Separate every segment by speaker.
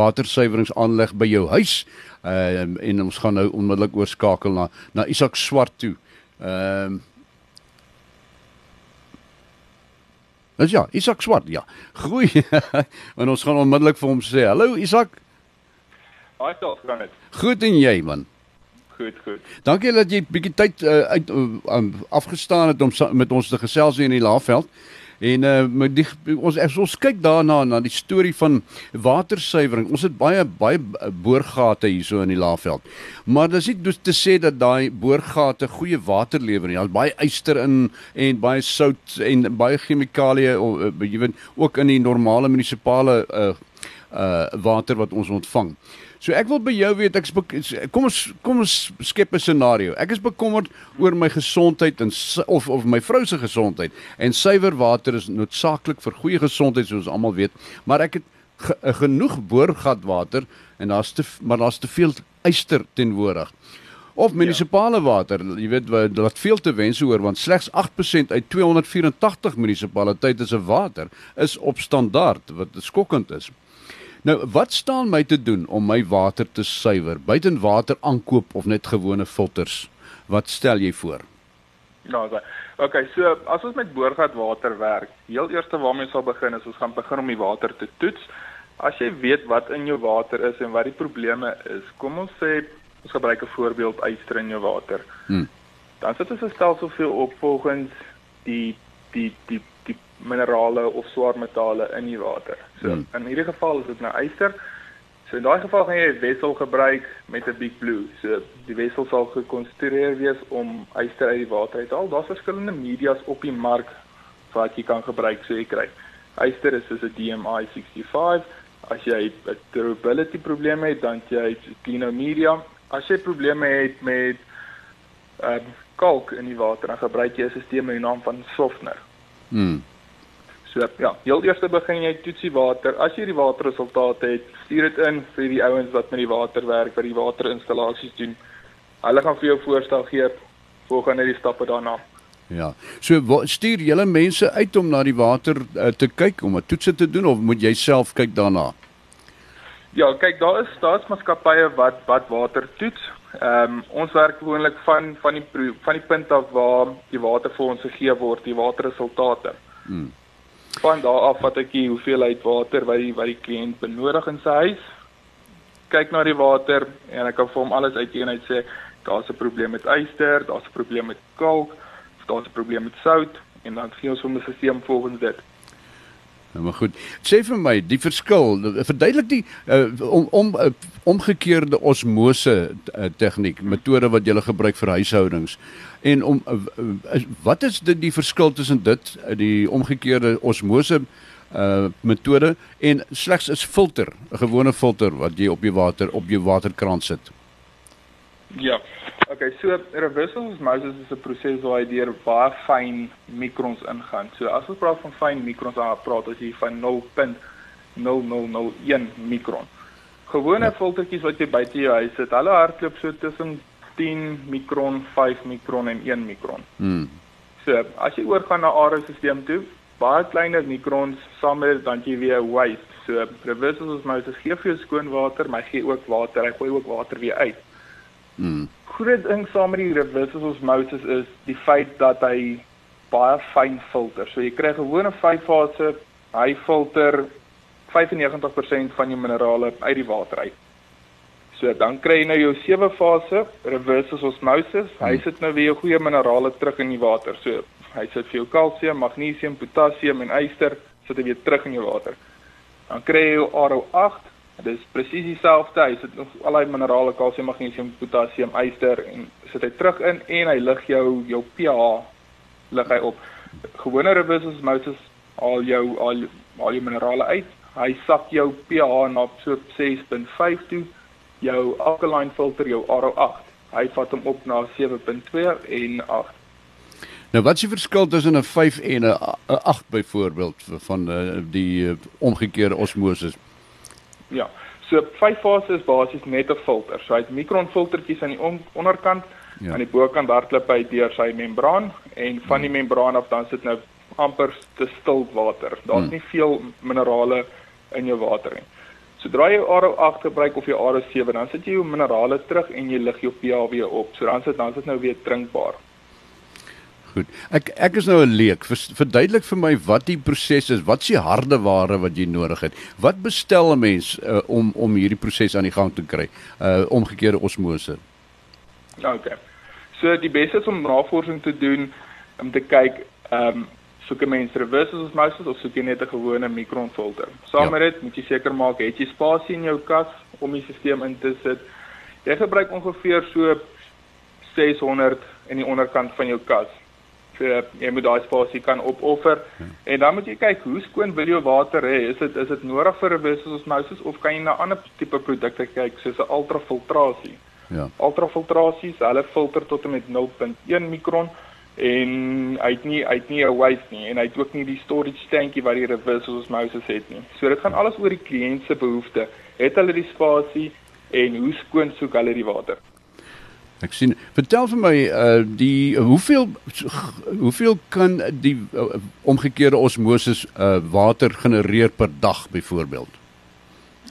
Speaker 1: watersuiweringsaanleg by jou huis. Ehm uh, en ons gaan nou onmiddellik oorskakel na na Isak Swart toe. Ehm uh, Dis ja, Isak Swart, ja. Groei. en ons gaan onmiddellik vir hom sê, "Hallo Isak."
Speaker 2: Haai tog, gaan dit.
Speaker 1: Goed en jy man?
Speaker 2: Goed, goed.
Speaker 1: Dankie dat jy bietjie tyd uh, uit uh, um, afgestaan het om met ons te gesels hier in die Laagveld. En uh die ons ek, ons kyk daarna na die storie van watersuiwering. Ons het baie baie boorgate hierso in die Laagveld. Maar dis nie dus te sê dat daai boorgate goeie water lewer nie. Daar's baie yster in en baie sout en baie chemikalieë uh, jy weet ook in die normale munisipale uh uh water wat ons ontvang. So ek wil by jou weet ek kom ons kom ons skep 'n scenario. Ek is bekommerd oor my gesondheid en of of my vrou se gesondheid en suiwer water is noodsaaklik vir goeie gesondheid soos ons almal weet, maar ek het ge, genoeg boorgatwater en daar's te maar daar's te veel yster teenwoordig. Of munisipale water, jy weet wat veel te wense oor want slegs 8% uit 284 munisipaliteite se water is op standaard wat skokkend is. Nou, wat staan my te doen om my water te suiwer? Buiten water aankoop of net gewone filters? Wat stel jy voor?
Speaker 2: Ja, okay. okay, so as ons met boorgatwater werk, heel eerste waarmee ons sal begin is ons gaan begin om die water te toets. As jy weet wat in jou water is en wat die probleme is, kom ons sê ons gebruik 'n voorbeeld yster in jou water. Hmm. Dan sit ons 'n stelsel vir op volgens die die die minerale of swaar metale in die water. So hmm. in hierdie geval is dit nou yster. So in daai geval gaan jy 'n wissel gebruik met 'n Big Blue. So die wissel sal gekonstrueer wees om yster uit die water uit te haal. Daar's verskillende medias op die mark wat jy kan gebruik so jy kry. Yster is soos 'n DMI 65. As jy 'n durability probleem het, dan jy Cleano Media. As jy probleme het met uh, kalk in die water, dan gebruik jy 'n stelsel met die naam van Softener. Hmm. So ja, heel eers begin jy toetsie water. As jy die waterresultate het, stuur dit in vir die ouens wat met die water werk, wat die waterinstallasies doen. Hulle gaan vir jou voorstel gee volgende die stappe daarna.
Speaker 1: Ja. So stuur julle mense uit om na die water uh, te kyk om 'n toetse te doen of moet jy self kyk daarna?
Speaker 2: Ja, kyk, daar is staatsmaatskappye wat wat water toets. Ehm um, ons werk gewoonlik van van die van die punt af waar die water vir ons gegee word, die waterresultate. Hmm van daar af wat ek die hoeveelheid water wat die wat die kliënt benodig in sy huis kyk na die water en ek kan vir hom alles uit eenheid sê daar's 'n probleem met yster, daar's 'n probleem met kalk, daar's 'n probleem met sout en dan gee ons hom 'n stelsel volgens dit.
Speaker 1: Nou maar goed. Sê vir my die verskil, verduidelik die uh, om om uh, omgekeerde osmose uh, tegniek, metode wat jy gebruik vir huishoudings. En om uh, wat is dit die verskil tussen dit die omgekeerde osmose uh metode en slegs 'n filter, 'n gewone filter wat jy op jou water op jou waterkraan sit?
Speaker 2: Ja. Okay, so reverse osmosis is 'n proses waar jy deur baie fyn mikrons ingaan. So as ons praat van fyn mikrons, dan praat ons hier van 0.0001 mikron. Gewone ja. filtertjies wat jy buite jou huis het, hulle hardloop so tussen 10 mikron, 5 mikron en 1 mikron. Hmm. So, as jy oorgaan na ARO-stelsel toe, baie kleiner mikrons saam met dan jy weer waste. So, reverse osmosis gee vir jou skoon water, maar gee ook water, hy gooi ook water weer uit. Hmm. Groot ding saam met die reverse osmosis is die feit dat hy baie fyn filter. So jy kry gewone 5 fase, hy filter 95% van jou minerale uit die water uit. So dan kry jy nou jou sewe fase reverse osmosis. Hy hmm. sit nou weer jou goeie minerale terug in die water. So hy sit vir jou kalsium, magnesium, potassium en yster sit hy weer terug in jou water. Dan kry jy jou RO8. Dit is presies dieselfde. Hy sit nog al die minerale kalsium, magnesium, potassium, yster en sit hy terug in en hy lig jou jou pH lig hy op. Gewone reverse osmosis al jou al al jou minerale uit hy sak jou pH na so 6.5 toe. Jou alkaline filter jou RO8. Hy vat hom op na 7.2 en 8.
Speaker 1: Nou wat is die verskil tussen 'n 5 en 'n 8 byvoorbeeld van uh, die uh, omgekeerde osmosis?
Speaker 2: Ja. So 5 fase is basies net 'n filter. So hy het mikronfiltertjies aan die on onderkant ja. aan die bokant hardloop hy deur sy membraan en van die membraan af dan sit nou amper te stil water. Daar's hmm. nie veel minerale in jou water nie. Sodra jy ARO8 gebruik of jy ARO7, dan sit jy jou minerale terug en jy lig jou pH weer op. So dan sit dan sit nou weer drinkbaar.
Speaker 1: Goed. Ek ek is nou 'n leek. Verduidelik vir my wat die proses is. Wat is die harde ware wat jy nodig het? Wat bestel 'n mens uh, om om hierdie proses aan die gang te kry? Uh omgekeerde osmose.
Speaker 2: Okay. So die beste is om navorsing te doen om te kyk ehm um, soek 'n mens reverse osmosis of soek jy net 'n gewone mikronfilter. Saam ja. met dit moet jy seker maak het jy spasie in jou kas om die stelsel in te sit. Jy gebruik ongeveer so 600 in die onderkant van jou kas uh, jy moet daai spasie kan opoffer. Ja. En dan moet jy kyk hoe skoon wil jou water hê? Is dit is dit nodig vir 'n business osmosis of kan jy na ander tipe produkte kyk soos 'n ultrafiltrasie? Ja. Ultrafiltrasies, hulle filter tot en met 0.1 mikron en hy het nie hy het nie 'n waste nie en hy het ook nie die storage tankie wat die reverse osmosis het nie. So dit gaan alles oor die kliënt se behoeftes. Het hulle die spasie en hoe skoon soek hulle die water?
Speaker 1: Ek sien vertel vir my uh die hoeveel hoeveel kan die uh, omgekeerde osmosis uh water genereer per dag byvoorbeeld?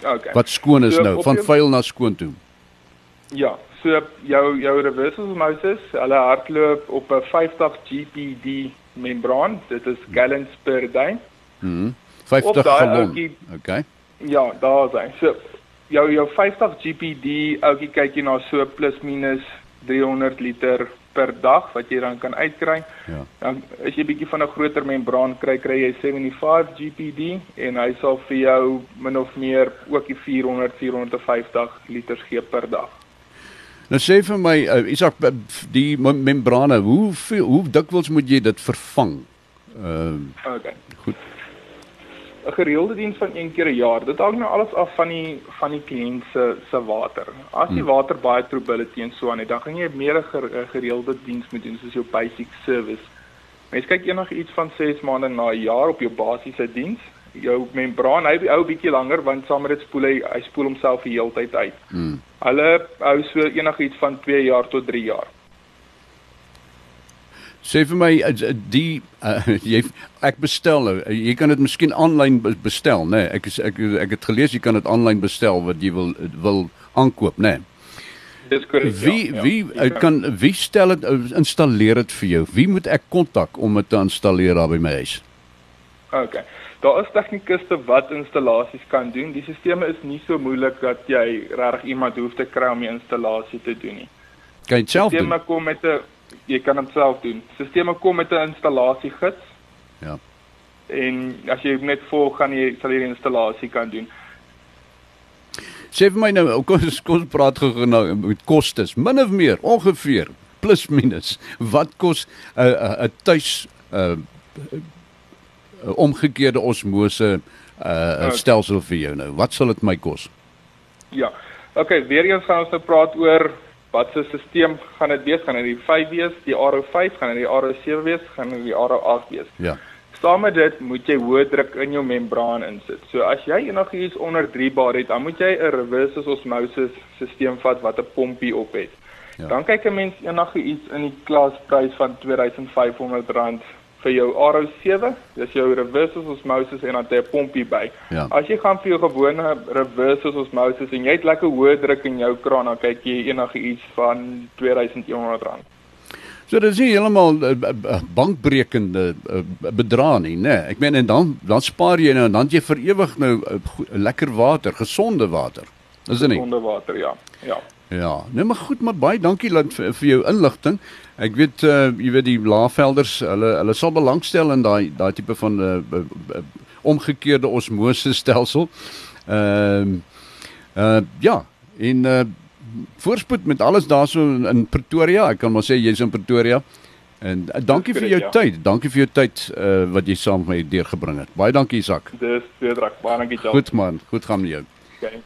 Speaker 1: Okay. Wat skoon is so, nou van vuil na skoon toe?
Speaker 2: Ja, so jou jou reverse osmosis, hulle hardloop op 'n 50 GPD membraan. Dit is gallons per day.
Speaker 1: Mhm. 50 gallon. Okay.
Speaker 2: Ja, daar is. So jou jou 50 GPD ouetjie kyk jy na so plus minus 300 liter per dag wat jy dan kan uitkry. Ja. Dan as jy bietjie van 'n groter membraan kry, kry jy 75 GPD en hy sal vir jou min of meer ook die 400 450 liter gee per dag.
Speaker 1: Nou sê vir my uh, Isak die membrane, hoe veel, hoe dikwels moet jy dit vervang?
Speaker 2: Ehm uh, Okay. Goed. 'n gereelde diens van een keer 'n jaar. Dit hang nou alles af van die van die kliënt se se water. As die hmm. water baie turbidity en so aan het, dan gaan jy meer 'n gereelde diens moet doen soos jou basic service. Mens kyk eendag iets van 6 maande na 'n jaar op jou basiese diens. Jou membraan hy hou bietjie langer want saam met dit spoel hy hy spoel homself die hele tyd uit. Hmm. Hulle hou so enigiets van 2 jaar tot 3 jaar.
Speaker 1: Sê vir my eh, die uh, jy ek bestel nou. Jy kan dit miskien aanlyn bestel, né? Nee? Ek is ek ek het gelees jy kan dit aanlyn bestel wat jy wil wil aankoop, né? Nee?
Speaker 2: Dis korrek.
Speaker 1: Wie ja, wie ja. kan wie stel dit installeer dit vir jou? Wie moet ek kontak om dit te installeer daar by my huis?
Speaker 2: OK. Daar is tegnikuste wat installasies kan doen. Die stelsel is nie so moeilik dat jy regtig iemand hoef te kry om die installasie te doen nie.
Speaker 1: Kan jy self doen?
Speaker 2: Dit kom met 'n jy kan dit self doen. Sisteme kom met 'n installasiegids.
Speaker 1: Ja.
Speaker 2: En as jy net volg gaan jy sal hierdie installasie kan doen.
Speaker 1: Sê vir my nou, kom ons kom praat gou nou met kostes, min of meer, ongeveer plus minus. Wat kos 'n uh, 'n uh, tuis 'n uh, omgekeerde osmose 'n uh, stelsel vir jou nou? Wat sal dit my kos?
Speaker 2: Ja. Okay, weer eens gaan ons nou praat oor wat se stelsel gaan dit wees? Gaan dit die 5 wees, die RO5, gaan dit die RO7 wees, gaan dit die RO8 wees?
Speaker 1: Ja.
Speaker 2: Saam met dit moet jy hoë druk in jou membraan insit. So as jy enigiets onder 3 bar het, dan moet jy 'n reverse osmosis stelsel vat wat 'n pompie op het. Ja. Dan kyk 'n mens enigiets in die klasprys van R2500 vir jou RO7, dis jou reverse osmosis en dan 'n pompie by. Ja. As jy gaan vir jou gewone reverse osmosis en jy het lekker hoë druk in jou kraan, dan kyk jy enige iets van R2100.
Speaker 1: So dit is heeltemal uh, uh, bankbrekende uh, bedrag nie, né? Nee. Ek meen en dan dan spaar jy nou en dan jy vir ewig nou uh, lekker water, gesonde water. Is dit nie?
Speaker 2: Gesonde water, ja. Ja.
Speaker 1: Ja, nee maar goed, maar baie dankie dat vir, vir jou inligting. Ek weet uh jy weet die Laagvelders, hulle hulle sal belangstel in daai daai tipe van uh, omgekeerde osmose stelsel. Ehm uh, uh ja, en uh voorspoed met alles daarso in, in Pretoria. Ek kan maar sê jy's in Pretoria. En uh, dankie vir jou ja. tyd. Dankie vir jou tyd uh wat jy saam met my deurgebring het. Baie dankie Isak.
Speaker 2: Dis Cedric. Baie dankie jou.
Speaker 1: Goed man, goed gaan met jou. Okay.